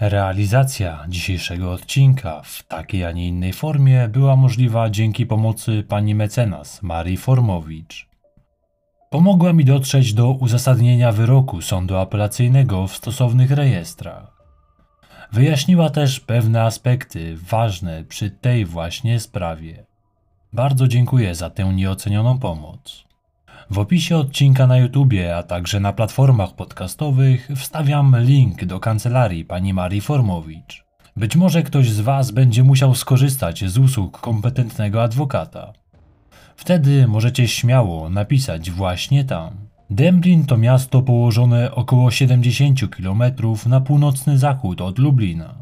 Realizacja dzisiejszego odcinka w takiej, a nie innej formie była możliwa dzięki pomocy pani mecenas Marii Formowicz. Pomogła mi dotrzeć do uzasadnienia wyroku sądu apelacyjnego w stosownych rejestrach. Wyjaśniła też pewne aspekty ważne przy tej właśnie sprawie. Bardzo dziękuję za tę nieocenioną pomoc. W opisie odcinka na YouTubie, a także na platformach podcastowych wstawiam link do kancelarii pani Marii Formowicz. Być może ktoś z Was będzie musiał skorzystać z usług kompetentnego adwokata. Wtedy możecie śmiało napisać właśnie tam. Demblin to miasto położone około 70 km na północny zachód od Lublina.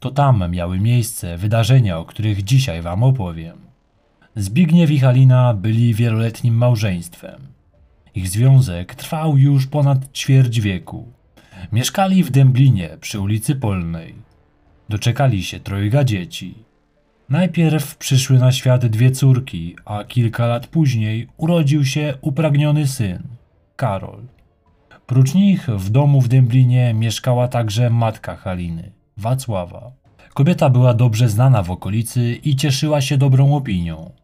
To tam miały miejsce wydarzenia, o których dzisiaj Wam opowiem. Zbigniew i Halina byli wieloletnim małżeństwem. Ich związek trwał już ponad ćwierć wieku. Mieszkali w Dęblinie przy ulicy Polnej. Doczekali się trojga dzieci. Najpierw przyszły na świat dwie córki, a kilka lat później urodził się upragniony syn, Karol. Prócz nich w domu w Dęblinie mieszkała także matka Haliny, Wacława. Kobieta była dobrze znana w okolicy i cieszyła się dobrą opinią.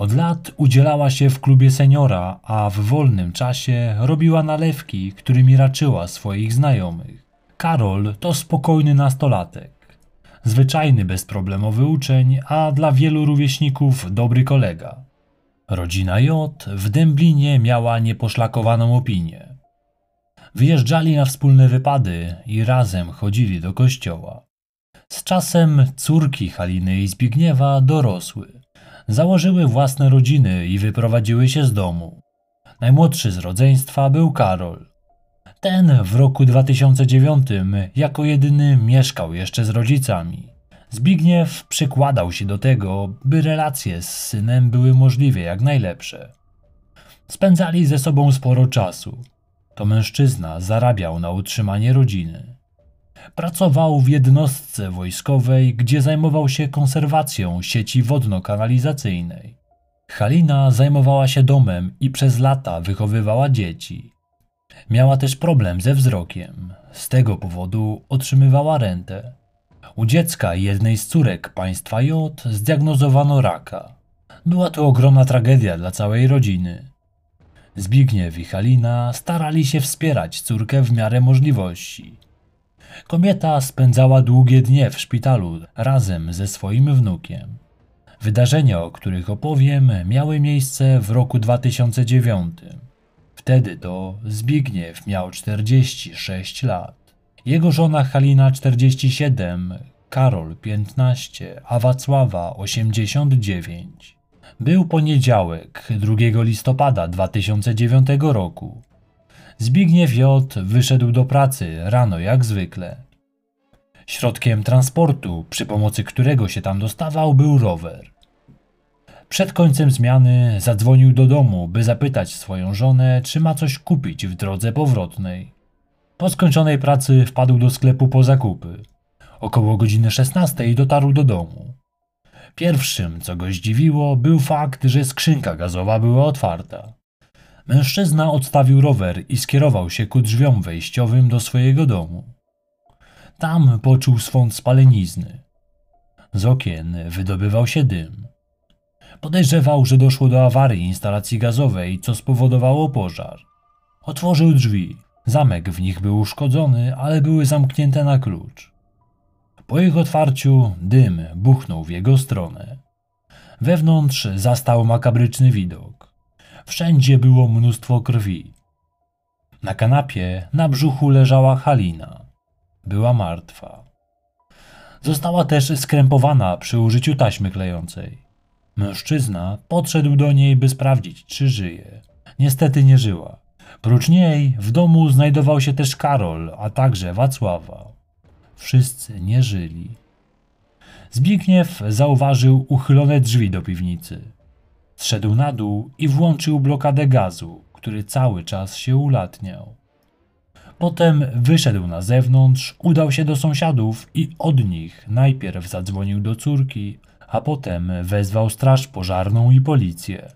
Od lat udzielała się w klubie seniora, a w wolnym czasie robiła nalewki, którymi raczyła swoich znajomych. Karol to spokojny nastolatek. Zwyczajny, bezproblemowy uczeń, a dla wielu rówieśników dobry kolega. Rodzina J w Dęblinie miała nieposzlakowaną opinię. Wyjeżdżali na wspólne wypady i razem chodzili do kościoła. Z czasem córki Haliny i Zbigniewa dorosły. Założyły własne rodziny i wyprowadziły się z domu. Najmłodszy z rodzeństwa był Karol. Ten w roku 2009 jako jedyny mieszkał jeszcze z rodzicami. Zbigniew przykładał się do tego, by relacje z synem były możliwie jak najlepsze. Spędzali ze sobą sporo czasu. To mężczyzna zarabiał na utrzymanie rodziny. Pracował w jednostce wojskowej, gdzie zajmował się konserwacją sieci wodno-kanalizacyjnej. Halina zajmowała się domem i przez lata wychowywała dzieci. Miała też problem ze wzrokiem. Z tego powodu otrzymywała rentę. U dziecka jednej z córek państwa J zdiagnozowano raka. Była to ogromna tragedia dla całej rodziny. Zbigniew i Halina starali się wspierać córkę w miarę możliwości. Kobieta spędzała długie dnie w szpitalu razem ze swoim wnukiem. Wydarzenia, o których opowiem, miały miejsce w roku 2009. Wtedy to Zbigniew miał 46 lat. Jego żona Halina 47, Karol 15, a Wacława 89. Był poniedziałek, 2 listopada 2009 roku. Zbigniew J. wyszedł do pracy rano jak zwykle. Środkiem transportu, przy pomocy którego się tam dostawał, był rower. Przed końcem zmiany zadzwonił do domu, by zapytać swoją żonę, czy ma coś kupić w drodze powrotnej. Po skończonej pracy wpadł do sklepu po zakupy. Około godziny 16 dotarł do domu. Pierwszym, co go zdziwiło, był fakt, że skrzynka gazowa była otwarta. Mężczyzna odstawił rower i skierował się ku drzwiom wejściowym do swojego domu. Tam poczuł swąd spalenizny. Z okien wydobywał się dym. Podejrzewał, że doszło do awarii instalacji gazowej, co spowodowało pożar. Otworzył drzwi. Zamek w nich był uszkodzony, ale były zamknięte na klucz. Po ich otwarciu dym buchnął w jego stronę. Wewnątrz zastał makabryczny widok. Wszędzie było mnóstwo krwi. Na kanapie na brzuchu leżała Halina. Była martwa. Została też skrępowana przy użyciu taśmy klejącej. Mężczyzna podszedł do niej, by sprawdzić, czy żyje. Niestety nie żyła. Prócz niej w domu znajdował się też Karol, a także Wacława. Wszyscy nie żyli. Zbigniew zauważył uchylone drzwi do piwnicy. Zszedł na dół i włączył blokadę gazu, który cały czas się ulatniał. Potem wyszedł na zewnątrz, udał się do sąsiadów i od nich najpierw zadzwonił do córki, a potem wezwał straż pożarną i policję.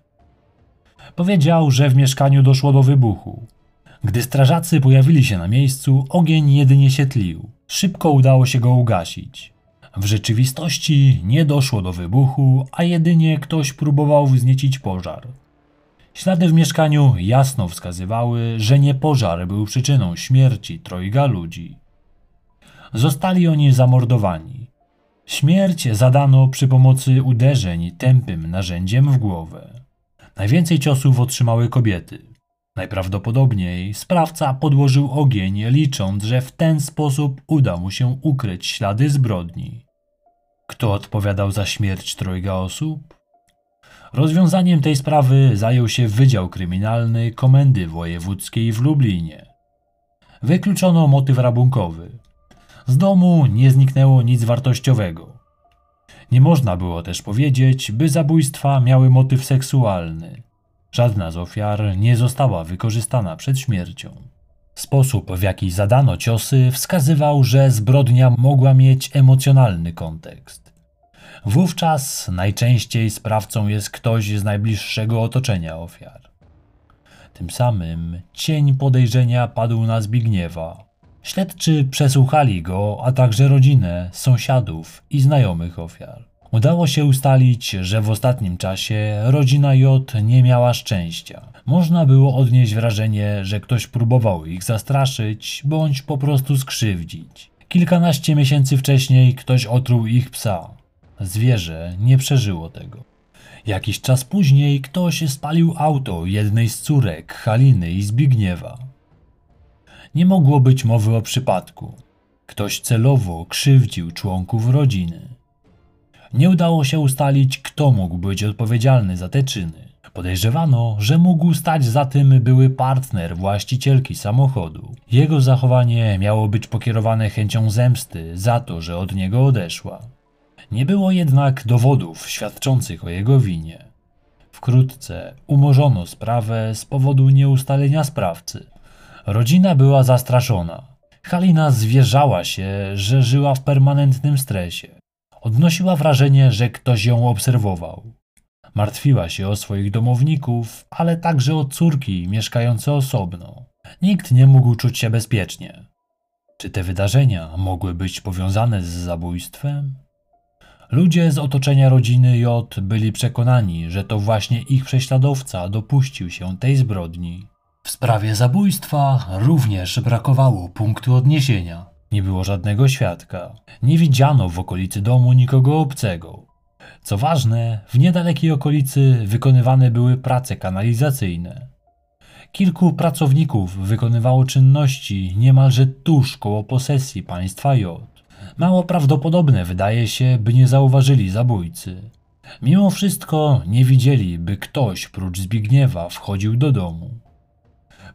Powiedział, że w mieszkaniu doszło do wybuchu. Gdy strażacy pojawili się na miejscu, ogień jedynie się tlił. Szybko udało się go ugasić. W rzeczywistości nie doszło do wybuchu, a jedynie ktoś próbował wzniecić pożar. Ślady w mieszkaniu jasno wskazywały, że nie pożar był przyczyną śmierci trojga ludzi. Zostali oni zamordowani. Śmierć zadano przy pomocy uderzeń tępym narzędziem w głowę. Najwięcej ciosów otrzymały kobiety. Najprawdopodobniej sprawca podłożył ogień, licząc, że w ten sposób uda mu się ukryć ślady zbrodni. Kto odpowiadał za śmierć trojga osób? Rozwiązaniem tej sprawy zajął się Wydział Kryminalny Komendy Wojewódzkiej w Lublinie. Wykluczono motyw rabunkowy. Z domu nie zniknęło nic wartościowego. Nie można było też powiedzieć, by zabójstwa miały motyw seksualny. Żadna z ofiar nie została wykorzystana przed śmiercią. Sposób, w jaki zadano ciosy, wskazywał, że zbrodnia mogła mieć emocjonalny kontekst. Wówczas najczęściej sprawcą jest ktoś z najbliższego otoczenia ofiar. Tym samym cień podejrzenia padł na Zbigniewa. Śledczy przesłuchali go, a także rodzinę, sąsiadów i znajomych ofiar. Udało się ustalić, że w ostatnim czasie rodzina J nie miała szczęścia. Można było odnieść wrażenie, że ktoś próbował ich zastraszyć bądź po prostu skrzywdzić. Kilkanaście miesięcy wcześniej ktoś otruł ich psa. Zwierzę nie przeżyło tego. Jakiś czas później ktoś spalił auto jednej z córek Haliny i Zbigniewa. Nie mogło być mowy o przypadku. Ktoś celowo krzywdził członków rodziny. Nie udało się ustalić, kto mógł być odpowiedzialny za te czyny. Podejrzewano, że mógł stać za tym były partner właścicielki samochodu. Jego zachowanie miało być pokierowane chęcią zemsty za to, że od niego odeszła. Nie było jednak dowodów świadczących o jego winie. Wkrótce umorzono sprawę z powodu nieustalenia sprawcy. Rodzina była zastraszona. Halina zwierzała się, że żyła w permanentnym stresie. Odnosiła wrażenie, że ktoś ją obserwował. Martwiła się o swoich domowników, ale także o córki mieszkające osobno. Nikt nie mógł czuć się bezpiecznie. Czy te wydarzenia mogły być powiązane z zabójstwem? Ludzie z otoczenia rodziny J byli przekonani, że to właśnie ich prześladowca dopuścił się tej zbrodni. W sprawie zabójstwa również brakowało punktu odniesienia. Nie było żadnego świadka. Nie widziano w okolicy domu nikogo obcego. Co ważne, w niedalekiej okolicy wykonywane były prace kanalizacyjne. Kilku pracowników wykonywało czynności niemalże tuż koło posesji państwa J. Mało prawdopodobne wydaje się, by nie zauważyli zabójcy. Mimo wszystko nie widzieli, by ktoś prócz Zbigniewa wchodził do domu.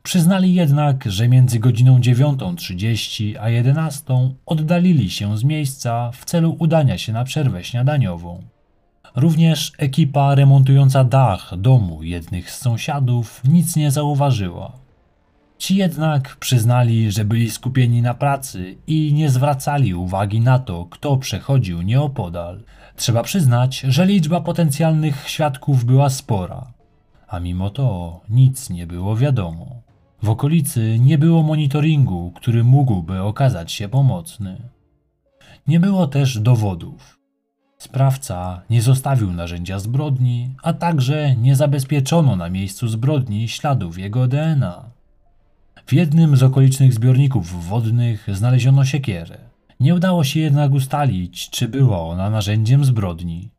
Przyznali jednak, że między godziną 9.30 a 11 oddalili się z miejsca w celu udania się na przerwę śniadaniową. Również ekipa remontująca dach domu jednych z sąsiadów nic nie zauważyła. Ci jednak przyznali, że byli skupieni na pracy i nie zwracali uwagi na to, kto przechodził nieopodal. Trzeba przyznać, że liczba potencjalnych świadków była spora, a mimo to nic nie było wiadomo. W okolicy nie było monitoringu, który mógłby okazać się pomocny. Nie było też dowodów. Sprawca nie zostawił narzędzia zbrodni, a także nie zabezpieczono na miejscu zbrodni śladów jego DNA. W jednym z okolicznych zbiorników wodnych znaleziono siekierę. Nie udało się jednak ustalić, czy była ona narzędziem zbrodni.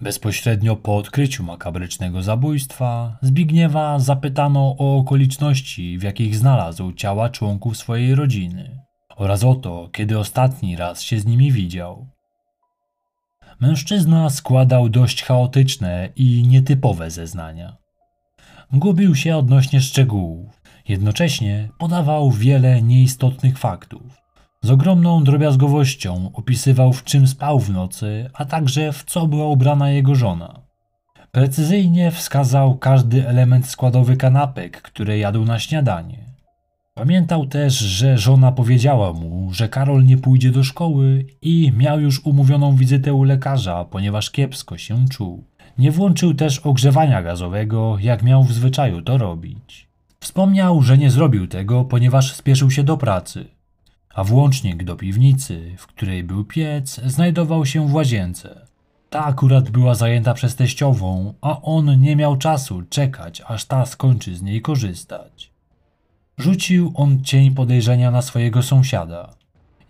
Bezpośrednio po odkryciu makabrycznego zabójstwa Zbigniewa zapytano o okoliczności, w jakich znalazł ciała członków swojej rodziny oraz o to, kiedy ostatni raz się z nimi widział. Mężczyzna składał dość chaotyczne i nietypowe zeznania. Gubił się odnośnie szczegółów, jednocześnie podawał wiele nieistotnych faktów. Z ogromną drobiazgowością opisywał, w czym spał w nocy, a także w co była ubrana jego żona. Precyzyjnie wskazał każdy element składowy kanapek, które jadł na śniadanie. Pamiętał też, że żona powiedziała mu, że Karol nie pójdzie do szkoły i miał już umówioną wizytę u lekarza, ponieważ kiepsko się czuł. Nie włączył też ogrzewania gazowego, jak miał w zwyczaju to robić. Wspomniał, że nie zrobił tego, ponieważ spieszył się do pracy a włącznik do piwnicy, w której był piec, znajdował się w łazience. Ta akurat była zajęta przez teściową, a on nie miał czasu czekać, aż ta skończy z niej korzystać. Rzucił on cień podejrzenia na swojego sąsiada.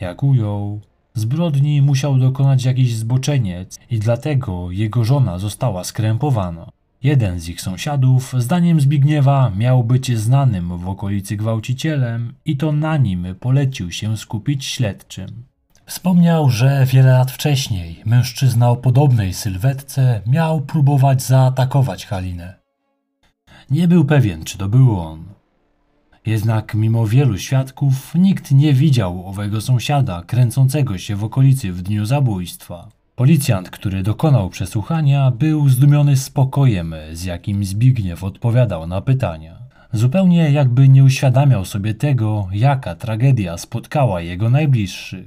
Jak ujął, zbrodni musiał dokonać jakiś zboczeniec i dlatego jego żona została skrępowana. Jeden z ich sąsiadów, zdaniem Zbigniewa, miał być znanym w okolicy gwałcicielem i to na nim polecił się skupić śledczym. Wspomniał, że wiele lat wcześniej mężczyzna o podobnej sylwetce miał próbować zaatakować Halinę. Nie był pewien, czy to był on. Jednak mimo wielu świadków nikt nie widział owego sąsiada kręcącego się w okolicy w dniu zabójstwa. Policjant, który dokonał przesłuchania, był zdumiony spokojem, z jakim Zbigniew odpowiadał na pytania. Zupełnie jakby nie uświadamiał sobie tego, jaka tragedia spotkała jego najbliższych.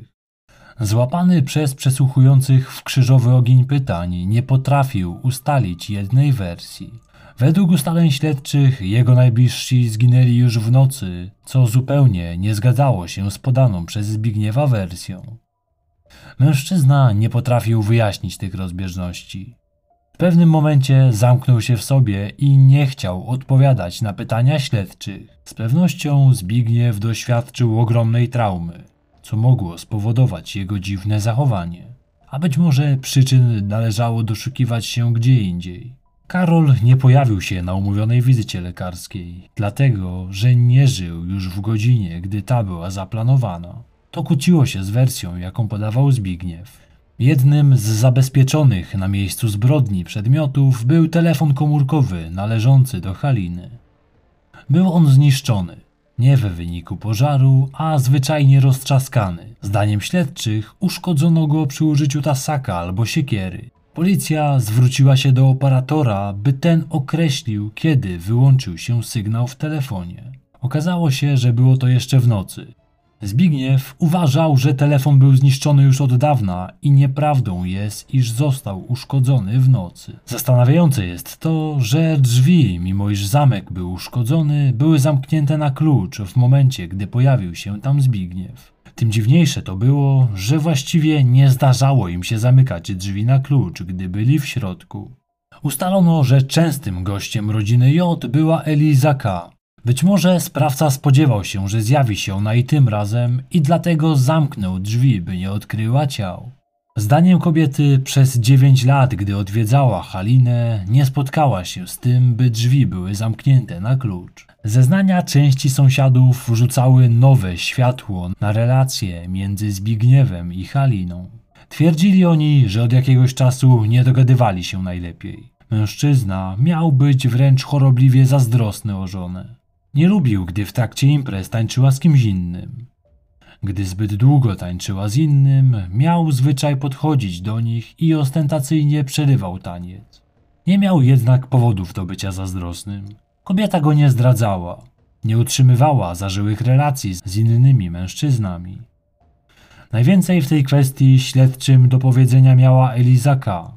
Złapany przez przesłuchujących w krzyżowy ogień pytań, nie potrafił ustalić jednej wersji. Według ustaleń śledczych jego najbliżsi zginęli już w nocy, co zupełnie nie zgadzało się z podaną przez Zbigniewa wersją. Mężczyzna nie potrafił wyjaśnić tych rozbieżności. W pewnym momencie zamknął się w sobie i nie chciał odpowiadać na pytania śledczych. Z pewnością Zbigniew doświadczył ogromnej traumy, co mogło spowodować jego dziwne zachowanie. A być może przyczyn należało doszukiwać się gdzie indziej. Karol nie pojawił się na umówionej wizycie lekarskiej, dlatego że nie żył już w godzinie, gdy ta była zaplanowana. To kłóciło się z wersją, jaką podawał Zbigniew. Jednym z zabezpieczonych na miejscu zbrodni przedmiotów był telefon komórkowy należący do Haliny. Był on zniszczony, nie w wyniku pożaru, a zwyczajnie roztrzaskany. Zdaniem śledczych uszkodzono go przy użyciu tasaka albo siekiery. Policja zwróciła się do operatora, by ten określił, kiedy wyłączył się sygnał w telefonie. Okazało się, że było to jeszcze w nocy. Zbigniew uważał, że telefon był zniszczony już od dawna i nieprawdą jest, iż został uszkodzony w nocy. Zastanawiające jest to, że drzwi, mimo iż zamek był uszkodzony, były zamknięte na klucz w momencie, gdy pojawił się tam Zbigniew. Tym dziwniejsze to było, że właściwie nie zdarzało im się zamykać drzwi na klucz, gdy byli w środku. Ustalono, że częstym gościem rodziny J była Eliza K. Być może sprawca spodziewał się, że zjawi się ona i tym razem i dlatego zamknął drzwi, by nie odkryła ciał. Zdaniem kobiety przez 9 lat, gdy odwiedzała Halinę, nie spotkała się z tym, by drzwi były zamknięte na klucz. Zeznania części sąsiadów rzucały nowe światło na relacje między Zbigniewem i Haliną. Twierdzili oni, że od jakiegoś czasu nie dogadywali się najlepiej. Mężczyzna miał być wręcz chorobliwie zazdrosny o żonę. Nie lubił, gdy w trakcie imprez tańczyła z kimś innym. Gdy zbyt długo tańczyła z innym, miał zwyczaj podchodzić do nich i ostentacyjnie przerywał taniec. Nie miał jednak powodów do bycia zazdrosnym. Kobieta go nie zdradzała, nie utrzymywała zażyłych relacji z innymi mężczyznami. Najwięcej w tej kwestii śledczym do powiedzenia miała Eliza K.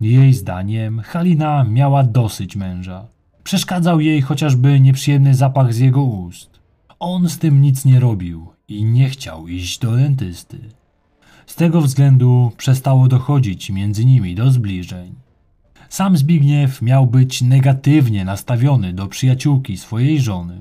Jej zdaniem Halina miała dosyć męża. Przeszkadzał jej chociażby nieprzyjemny zapach z jego ust. On z tym nic nie robił i nie chciał iść do dentysty. Z tego względu przestało dochodzić między nimi do zbliżeń. Sam Zbigniew miał być negatywnie nastawiony do przyjaciółki swojej żony.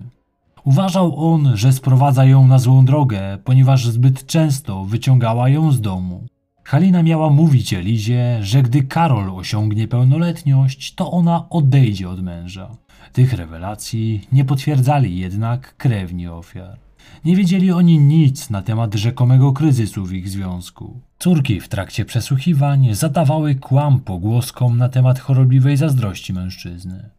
Uważał on, że sprowadza ją na złą drogę, ponieważ zbyt często wyciągała ją z domu. Halina miała mówić Elizie, że gdy Karol osiągnie pełnoletność, to ona odejdzie od męża. Tych rewelacji nie potwierdzali jednak krewni ofiar. Nie wiedzieli oni nic na temat rzekomego kryzysu w ich związku. Córki w trakcie przesłuchiwań zadawały kłam pogłoskom na temat chorobliwej zazdrości mężczyzny.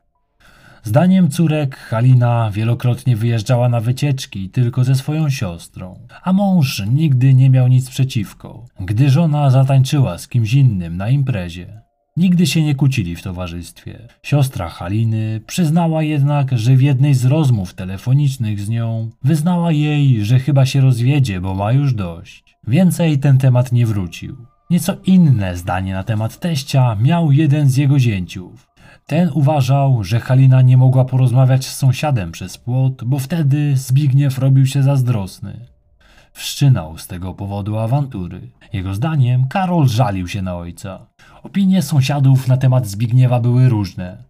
Zdaniem córek Halina wielokrotnie wyjeżdżała na wycieczki tylko ze swoją siostrą, a mąż nigdy nie miał nic przeciwko, gdy żona zatańczyła z kimś innym na imprezie. Nigdy się nie kłócili w towarzystwie. Siostra Haliny przyznała jednak, że w jednej z rozmów telefonicznych z nią wyznała jej, że chyba się rozwiedzie, bo ma już dość. Więcej ten temat nie wrócił. Nieco inne zdanie na temat teścia miał jeden z jego zięciów. Ten uważał, że Halina nie mogła porozmawiać z sąsiadem przez płot, bo wtedy Zbigniew robił się zazdrosny. Wszczynał z tego powodu awantury. Jego zdaniem Karol żalił się na ojca. Opinie sąsiadów na temat Zbigniewa były różne.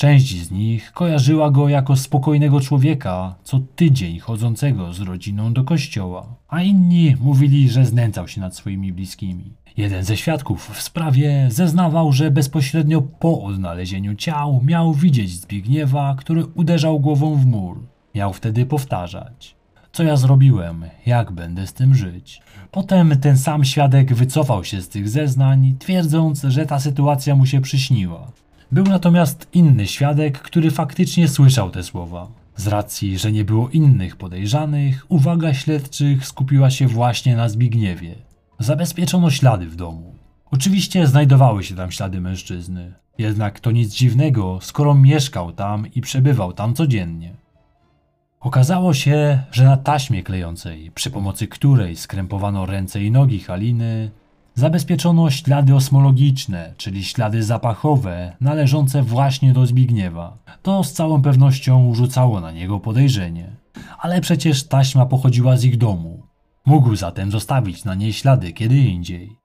Część z nich kojarzyła go jako spokojnego człowieka, co tydzień chodzącego z rodziną do kościoła, a inni mówili, że znęcał się nad swoimi bliskimi. Jeden ze świadków w sprawie zeznawał, że bezpośrednio po odnalezieniu ciał miał widzieć Zbigniewa, który uderzał głową w mur. Miał wtedy powtarzać: Co ja zrobiłem? Jak będę z tym żyć? Potem ten sam świadek wycofał się z tych zeznań, twierdząc, że ta sytuacja mu się przyśniła. Był natomiast inny świadek, który faktycznie słyszał te słowa. Z racji, że nie było innych podejrzanych, uwaga śledczych skupiła się właśnie na Zbigniewie. Zabezpieczono ślady w domu. Oczywiście znajdowały się tam ślady mężczyzny. Jednak to nic dziwnego, skoro mieszkał tam i przebywał tam codziennie. Okazało się, że na taśmie klejącej, przy pomocy której skrępowano ręce i nogi Haliny, zabezpieczono ślady osmologiczne, czyli ślady zapachowe należące właśnie do Zbigniewa. To z całą pewnością rzucało na niego podejrzenie. Ale przecież taśma pochodziła z ich domu. Mógł zatem zostawić na niej ślady kiedy indziej.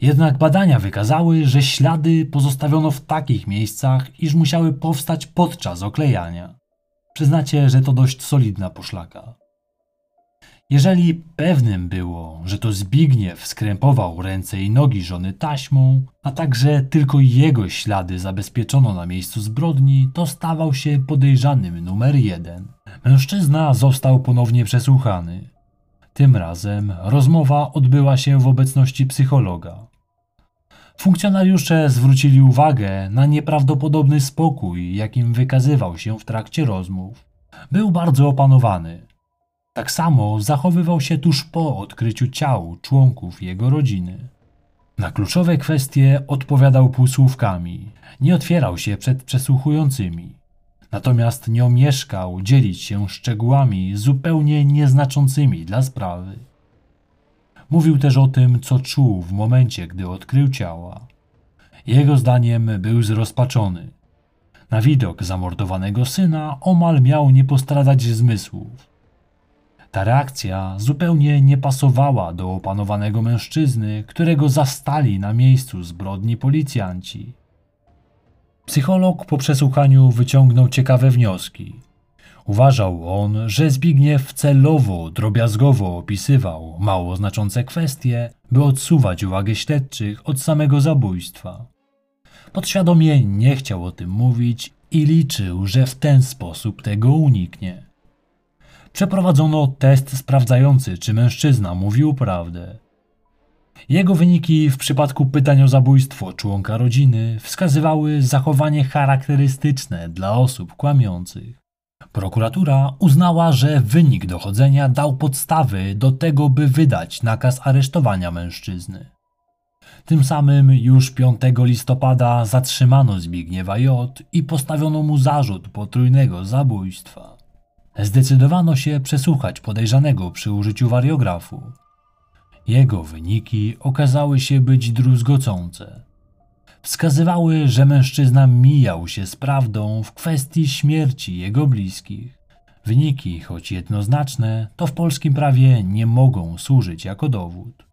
Jednak badania wykazały, że ślady pozostawiono w takich miejscach, iż musiały powstać podczas oklejania. Przyznacie, że to dość solidna poszlaka. Jeżeli pewnym było, że to Zbigniew skrępował ręce i nogi żony taśmą, a także tylko jego ślady zabezpieczono na miejscu zbrodni, to stawał się podejrzanym numer jeden. Mężczyzna został ponownie przesłuchany. Tym razem rozmowa odbyła się w obecności psychologa. Funkcjonariusze zwrócili uwagę na nieprawdopodobny spokój, jakim wykazywał się w trakcie rozmów. Był bardzo opanowany. Tak samo zachowywał się tuż po odkryciu ciał członków jego rodziny. Na kluczowe kwestie odpowiadał półsłówkami, nie otwierał się przed przesłuchującymi. Natomiast nie omieszkał dzielić się szczegółami zupełnie nieznaczącymi dla sprawy. Mówił też o tym, co czuł w momencie, gdy odkrył ciała. Jego zdaniem był zrozpaczony. Na widok zamordowanego syna omal miał nie postradać zmysłów. Ta reakcja zupełnie nie pasowała do opanowanego mężczyzny, którego zastali na miejscu zbrodni policjanci. Psycholog po przesłuchaniu wyciągnął ciekawe wnioski. Uważał on, że Zbigniew celowo, drobiazgowo opisywał mało znaczące kwestie, by odsuwać uwagę śledczych od samego zabójstwa. Podświadomie nie chciał o tym mówić i liczył, że w ten sposób tego uniknie. Przeprowadzono test sprawdzający, czy mężczyzna mówił prawdę. Jego wyniki w przypadku pytań o zabójstwo członka rodziny wskazywały zachowanie charakterystyczne dla osób kłamiących. Prokuratura uznała, że wynik dochodzenia dał podstawy do tego, by wydać nakaz aresztowania mężczyzny. Tym samym już 5 listopada zatrzymano Zbigniewa J. i postawiono mu zarzut potrójnego zabójstwa. Zdecydowano się przesłuchać podejrzanego przy użyciu wariografu. Jego wyniki okazały się być druzgocące. Wskazywały, że mężczyzna mijał się z prawdą w kwestii śmierci jego bliskich. Wyniki, choć jednoznaczne, to w polskim prawie nie mogą służyć jako dowód.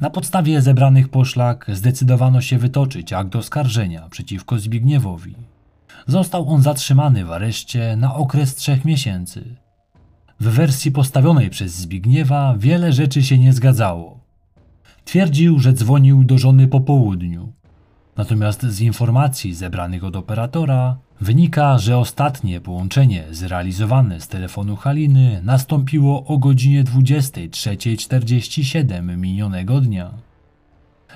Na podstawie zebranych poszlak zdecydowano się wytoczyć akt oskarżenia przeciwko Zbigniewowi. Został on zatrzymany w areszcie na okres trzech miesięcy. W wersji postawionej przez Zbigniewa wiele rzeczy się nie zgadzało. Twierdził, że dzwonił do żony po południu. Natomiast z informacji zebranych od operatora wynika, że ostatnie połączenie zrealizowane z telefonu Haliny nastąpiło o godzinie 23.47 minionego dnia.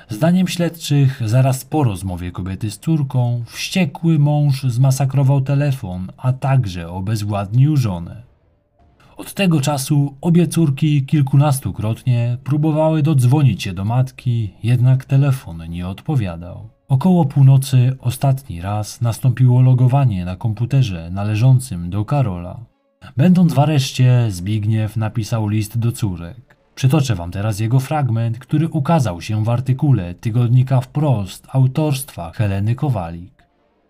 Zdaniem śledczych, zaraz po rozmowie kobiety z córką, wściekły mąż zmasakrował telefon, a także obezwładnił żonę. Od tego czasu obie córki kilkunastokrotnie próbowały dodzwonić się do matki, jednak telefon nie odpowiadał. Około północy ostatni raz nastąpiło logowanie na komputerze należącym do Karola. Będąc w areszcie, Zbigniew napisał list do córek. Przytoczę wam teraz jego fragment, który ukazał się w artykule tygodnika wprost autorstwa Heleny Kowalik.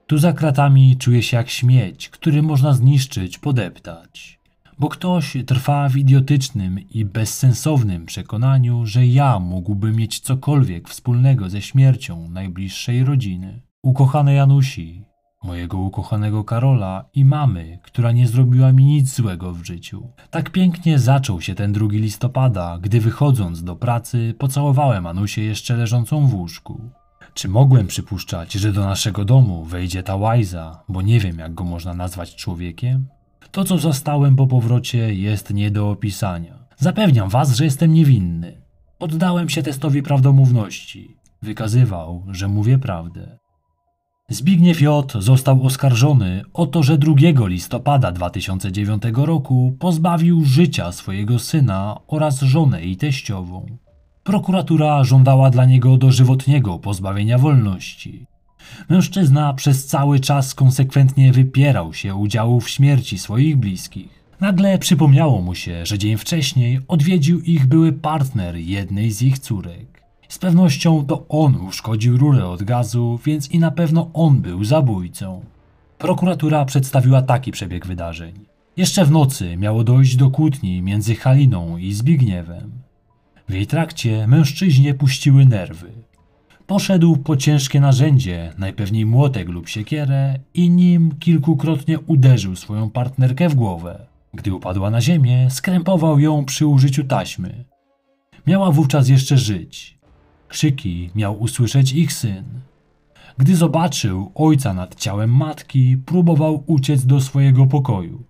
Tu za kratami czuję się jak śmieć, który można zniszczyć, podeptać. bo ktoś trwa w idiotycznym i bezsensownym przekonaniu, że ja mógłbym mieć cokolwiek wspólnego ze śmiercią najbliższej rodziny. Ukochane Janusi, mojego ukochanego Karola i mamy, która nie zrobiła mi nic złego w życiu. Tak pięknie zaczął się ten 2 listopada, gdy wychodząc do pracy pocałowałem Anusię jeszcze leżącą w łóżku. Czy mogłem przypuszczać, że do naszego domu wejdzie ta łajza, bo nie wiem jak go można nazwać człowiekiem? To co zastałem po powrocie jest nie do opisania. Zapewniam was, że jestem niewinny. Poddałem się testowi prawdomówności. Wykazywał, że mówię prawdę. Zbigniew J. został oskarżony o to, że 2 listopada 2009 roku pozbawił życia swojego syna oraz żonę i teściową. Prokuratura żądała dla niego dożywotniego pozbawienia wolności. Mężczyzna przez cały czas konsekwentnie wypierał się udziału w śmierci swoich bliskich. Nagle przypomniało mu się, że dzień wcześniej odwiedził ich były partner jednej z ich córek. Z pewnością to on uszkodził rurę od gazu, więc i na pewno on był zabójcą. Prokuratura przedstawiła taki przebieg wydarzeń. Jeszcze w nocy miało dojść do kłótni między Haliną i Zbigniewem. W jej trakcie mężczyźnie puściły nerwy. Poszedł po ciężkie narzędzie, najpewniej młotek lub siekierę, i nim kilkukrotnie uderzył swoją partnerkę w głowę. Gdy upadła na ziemię, skrępował ją przy użyciu taśmy. Miała wówczas jeszcze żyć. Krzyki miał usłyszeć ich syn. Gdy zobaczył ojca nad ciałem matki, próbował uciec do swojego pokoju.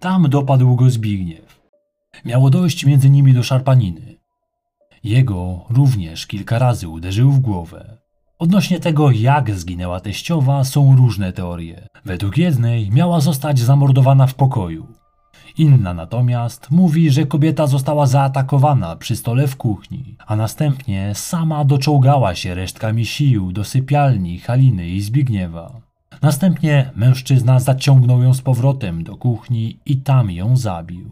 Tam dopadł go Zbigniew. Miało dojść między nimi do szarpaniny. Jego również kilka razy uderzył w głowę. Odnośnie tego, jak zginęła teściowa, są różne teorie. Według jednej miała zostać zamordowana w pokoju. Inna natomiast mówi, że kobieta została zaatakowana przy stole w kuchni, a następnie sama doczołgała się resztkami sił do sypialni Haliny i Zbigniewa. Następnie mężczyzna zaciągnął ją z powrotem do kuchni i tam ją zabił.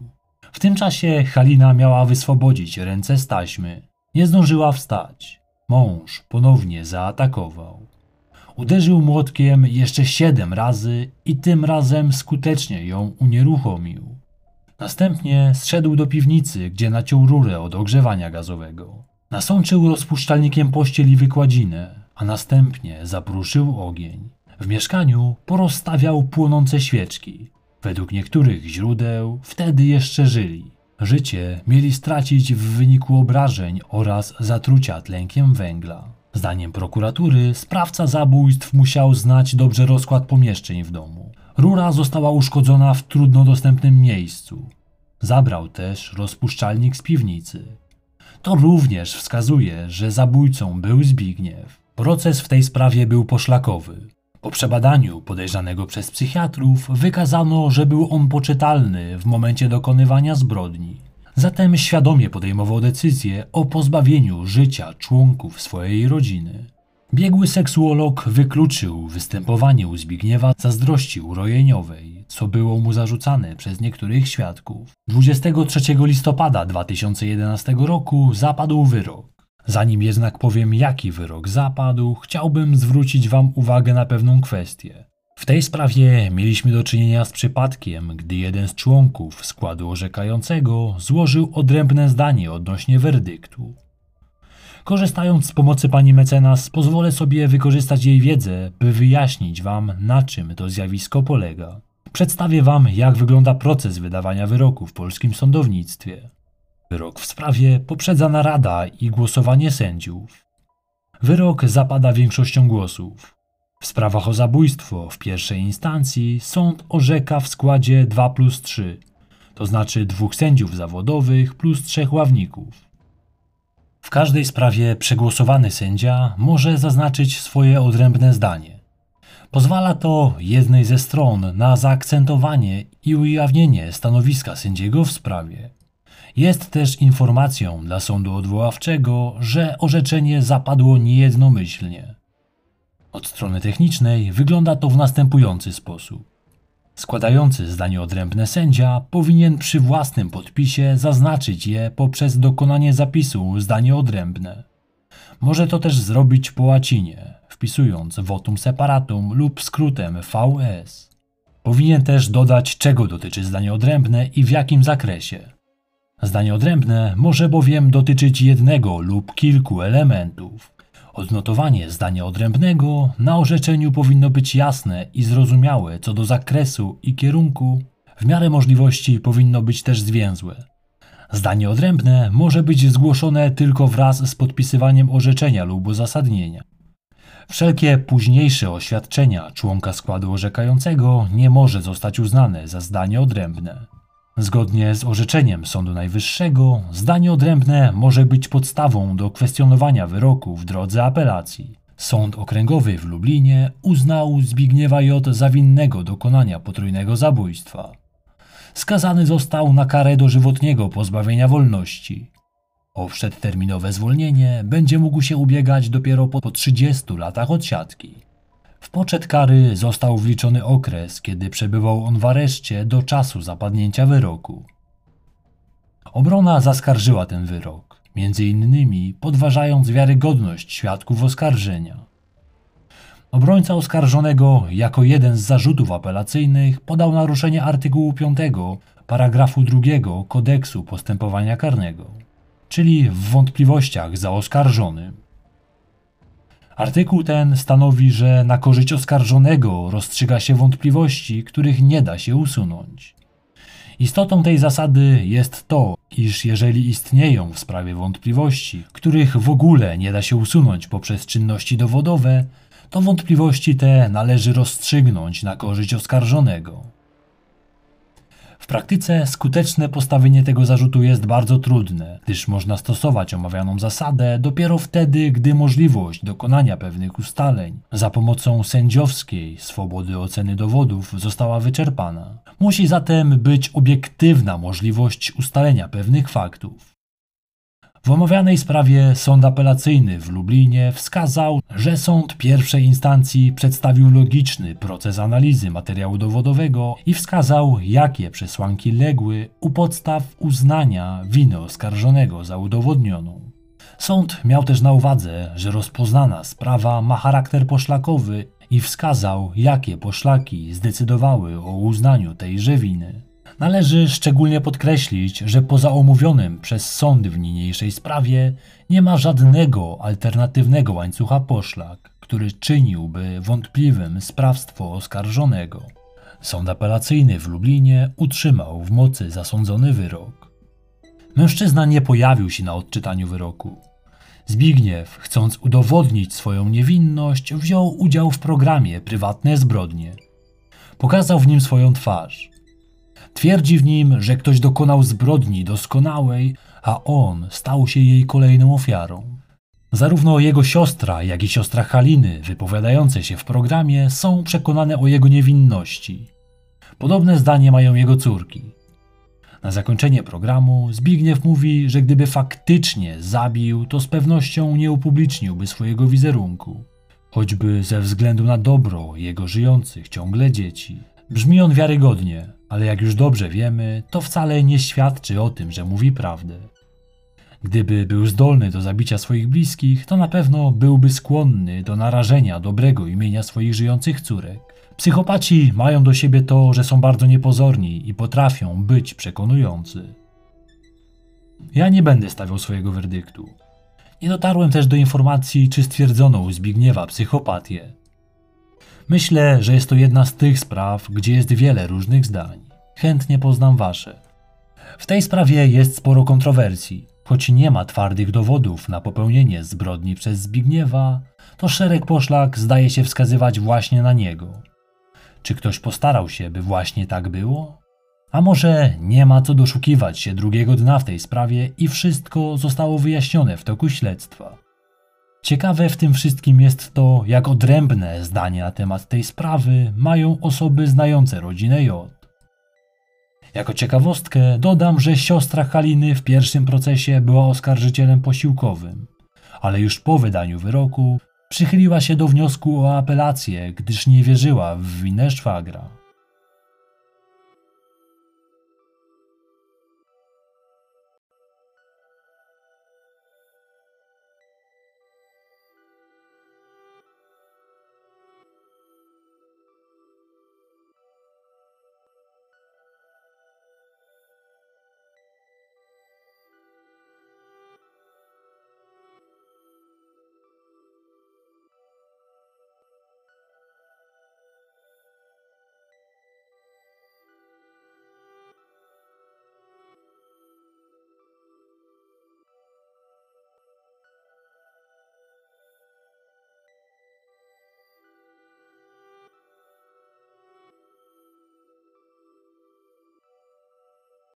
W tym czasie Halina miała wyswobodzić ręce z taśmy. Nie zdążyła wstać. Mąż ponownie zaatakował. Uderzył młotkiem jeszcze siedem razy i tym razem skutecznie ją unieruchomił. Następnie zszedł do piwnicy, gdzie naciął rurę od ogrzewania gazowego. Nasączył rozpuszczalnikiem pościel i wykładzinę, a następnie zapruszył ogień. W mieszkaniu porozstawiał płonące świeczki. Według niektórych źródeł wtedy jeszcze żyli. Życie mieli stracić w wyniku obrażeń oraz zatrucia tlenkiem węgla. Zdaniem prokuratury sprawca zabójstw musiał znać dobrze rozkład pomieszczeń w domu. Rura została uszkodzona w trudno dostępnym miejscu. Zabrał też rozpuszczalnik z piwnicy. To również wskazuje, że zabójcą był Zbigniew. Proces w tej sprawie był poszlakowy. Po przebadaniu podejrzanego przez psychiatrów wykazano, że był on poczytalny w momencie dokonywania zbrodni. Zatem świadomie podejmował decyzję o pozbawieniu życia członków swojej rodziny. Biegły seksuolog wykluczył występowanie u Zbigniewa zazdrości urojeniowej, co było mu zarzucane przez niektórych świadków. 23 listopada 2011 roku zapadł wyrok. Zanim jednak powiem, jaki wyrok zapadł, chciałbym zwrócić Wam uwagę na pewną kwestię. W tej sprawie mieliśmy do czynienia z przypadkiem, gdy jeden z członków składu orzekającego złożył odrębne zdanie odnośnie werdyktu. Korzystając z pomocy pani mecenas, pozwolę sobie wykorzystać jej wiedzę, by wyjaśnić Wam, na czym to zjawisko polega. Przedstawię Wam, jak wygląda proces wydawania wyroku w polskim sądownictwie. Wyrok w sprawie poprzedza narada i głosowanie sędziów. Wyrok zapada większością głosów. W sprawach o zabójstwo w pierwszej instancji sąd orzeka w składzie 2 plus 3, to znaczy dwóch sędziów zawodowych plus trzech ławników. W każdej sprawie przegłosowany sędzia może zaznaczyć swoje odrębne zdanie. Pozwala to jednej ze stron na zaakcentowanie i ujawnienie stanowiska sędziego w sprawie. Jest też informacją dla sądu odwoławczego, że orzeczenie zapadło niejednomyślnie. Od strony technicznej wygląda to w następujący sposób. Składający zdanie odrębne sędzia powinien przy własnym podpisie zaznaczyć je poprzez dokonanie zapisu zdanie odrębne. Może to też zrobić po łacinie, wpisując votum separatum lub skrótem VS. Powinien też dodać, czego dotyczy zdanie odrębne i w jakim zakresie. Zdanie odrębne może bowiem dotyczyć jednego lub kilku elementów. Odnotowanie zdania odrębnego na orzeczeniu powinno być jasne i zrozumiałe co do zakresu i kierunku, w miarę możliwości powinno być też zwięzłe. Zdanie odrębne może być zgłoszone tylko wraz z podpisywaniem orzeczenia lub uzasadnienia. Wszelkie późniejsze oświadczenia członka składu orzekającego nie może zostać uznane za zdanie odrębne. Zgodnie z orzeczeniem Sądu Najwyższego, zdanie odrębne może być podstawą do kwestionowania wyroku w drodze apelacji. Sąd Okręgowy w Lublinie uznał Zbigniewa J. za winnego dokonania potrójnego zabójstwa. Skazany został na karę dożywotniego pozbawienia wolności. O przedterminowe zwolnienie będzie mógł się ubiegać dopiero po 30 latach odsiadki. Poczet kary został wliczony okres, kiedy przebywał on w areszcie do czasu zapadnięcia wyroku. Obrona zaskarżyła ten wyrok, między innymi podważając wiarygodność świadków oskarżenia. Obrońca oskarżonego jako jeden z zarzutów apelacyjnych podał naruszenie artykułu 5 paragrafu 2 kodeksu postępowania karnego, czyli w wątpliwościach za oskarżonym. Artykuł ten stanowi, że na korzyść oskarżonego rozstrzyga się wątpliwości, których nie da się usunąć. Istotą tej zasady jest to, iż jeżeli istnieją w sprawie wątpliwości, których w ogóle nie da się usunąć poprzez czynności dowodowe, to wątpliwości te należy rozstrzygnąć na korzyść oskarżonego. W praktyce skuteczne postawienie tego zarzutu jest bardzo trudne, gdyż można stosować omawianą zasadę dopiero wtedy, gdy możliwość dokonania pewnych ustaleń za pomocą sędziowskiej swobody oceny dowodów została wyczerpana. Musi zatem być obiektywna możliwość ustalenia pewnych faktów. W omawianej sprawie sąd apelacyjny w Lublinie wskazał, że sąd pierwszej instancji przedstawił logiczny proces analizy materiału dowodowego i wskazał, jakie przesłanki legły u podstaw uznania winy oskarżonego za udowodnioną. Sąd miał też na uwadze, że rozpoznana sprawa ma charakter poszlakowy i wskazał, jakie poszlaki zdecydowały o uznaniu tejże winy. Należy szczególnie podkreślić, że poza omówionym przez sądy w niniejszej sprawie nie ma żadnego alternatywnego łańcucha poszlak, który czyniłby wątpliwym sprawstwo oskarżonego. Sąd apelacyjny w Lublinie utrzymał w mocy zasądzony wyrok. Mężczyzna nie pojawił się na odczytaniu wyroku. Zbigniew, chcąc udowodnić swoją niewinność, wziął udział w programie Prywatne zbrodnie. Pokazał w nim swoją twarz. Twierdzi w nim, że ktoś dokonał zbrodni doskonałej, a on stał się jej kolejną ofiarą. Zarówno jego siostra, jak i siostra Haliny, wypowiadające się w programie, są przekonane o jego niewinności. Podobne zdanie mają jego córki. Na zakończenie programu Zbigniew mówi, że gdyby faktycznie zabił, to z pewnością nie upubliczniłby swojego wizerunku, choćby ze względu na dobro jego żyjących ciągle dzieci. Brzmi on wiarygodnie, ale jak już dobrze wiemy, to wcale nie świadczy o tym, że mówi prawdę. Gdyby był zdolny do zabicia swoich bliskich, to na pewno byłby skłonny do narażenia dobrego imienia swoich żyjących córek. Psychopaci mają do siebie to, że są bardzo niepozorni i potrafią być przekonujący. Ja nie będę stawiał swojego werdyktu. Nie dotarłem też do informacji, czy stwierdzono u Zbigniewa psychopatię. Myślę, że jest to jedna z tych spraw, gdzie jest wiele różnych zdań. Chętnie poznam wasze. W tej sprawie jest sporo kontrowersji. Choć nie ma twardych dowodów na popełnienie zbrodni przez Zbigniewa, to szereg poszlak zdaje się wskazywać właśnie na niego. Czy ktoś postarał się, by właśnie tak było? A może nie ma co doszukiwać się drugiego dna w tej sprawie i wszystko zostało wyjaśnione w toku śledztwa? Ciekawe w tym wszystkim jest to, jak odrębne zdanie na temat tej sprawy mają osoby znające rodzinę J. Jako ciekawostkę dodam, że siostra Haliny w pierwszym procesie była oskarżycielem posiłkowym, ale już po wydaniu wyroku przychyliła się do wniosku o apelację, gdyż nie wierzyła w winę szwagra.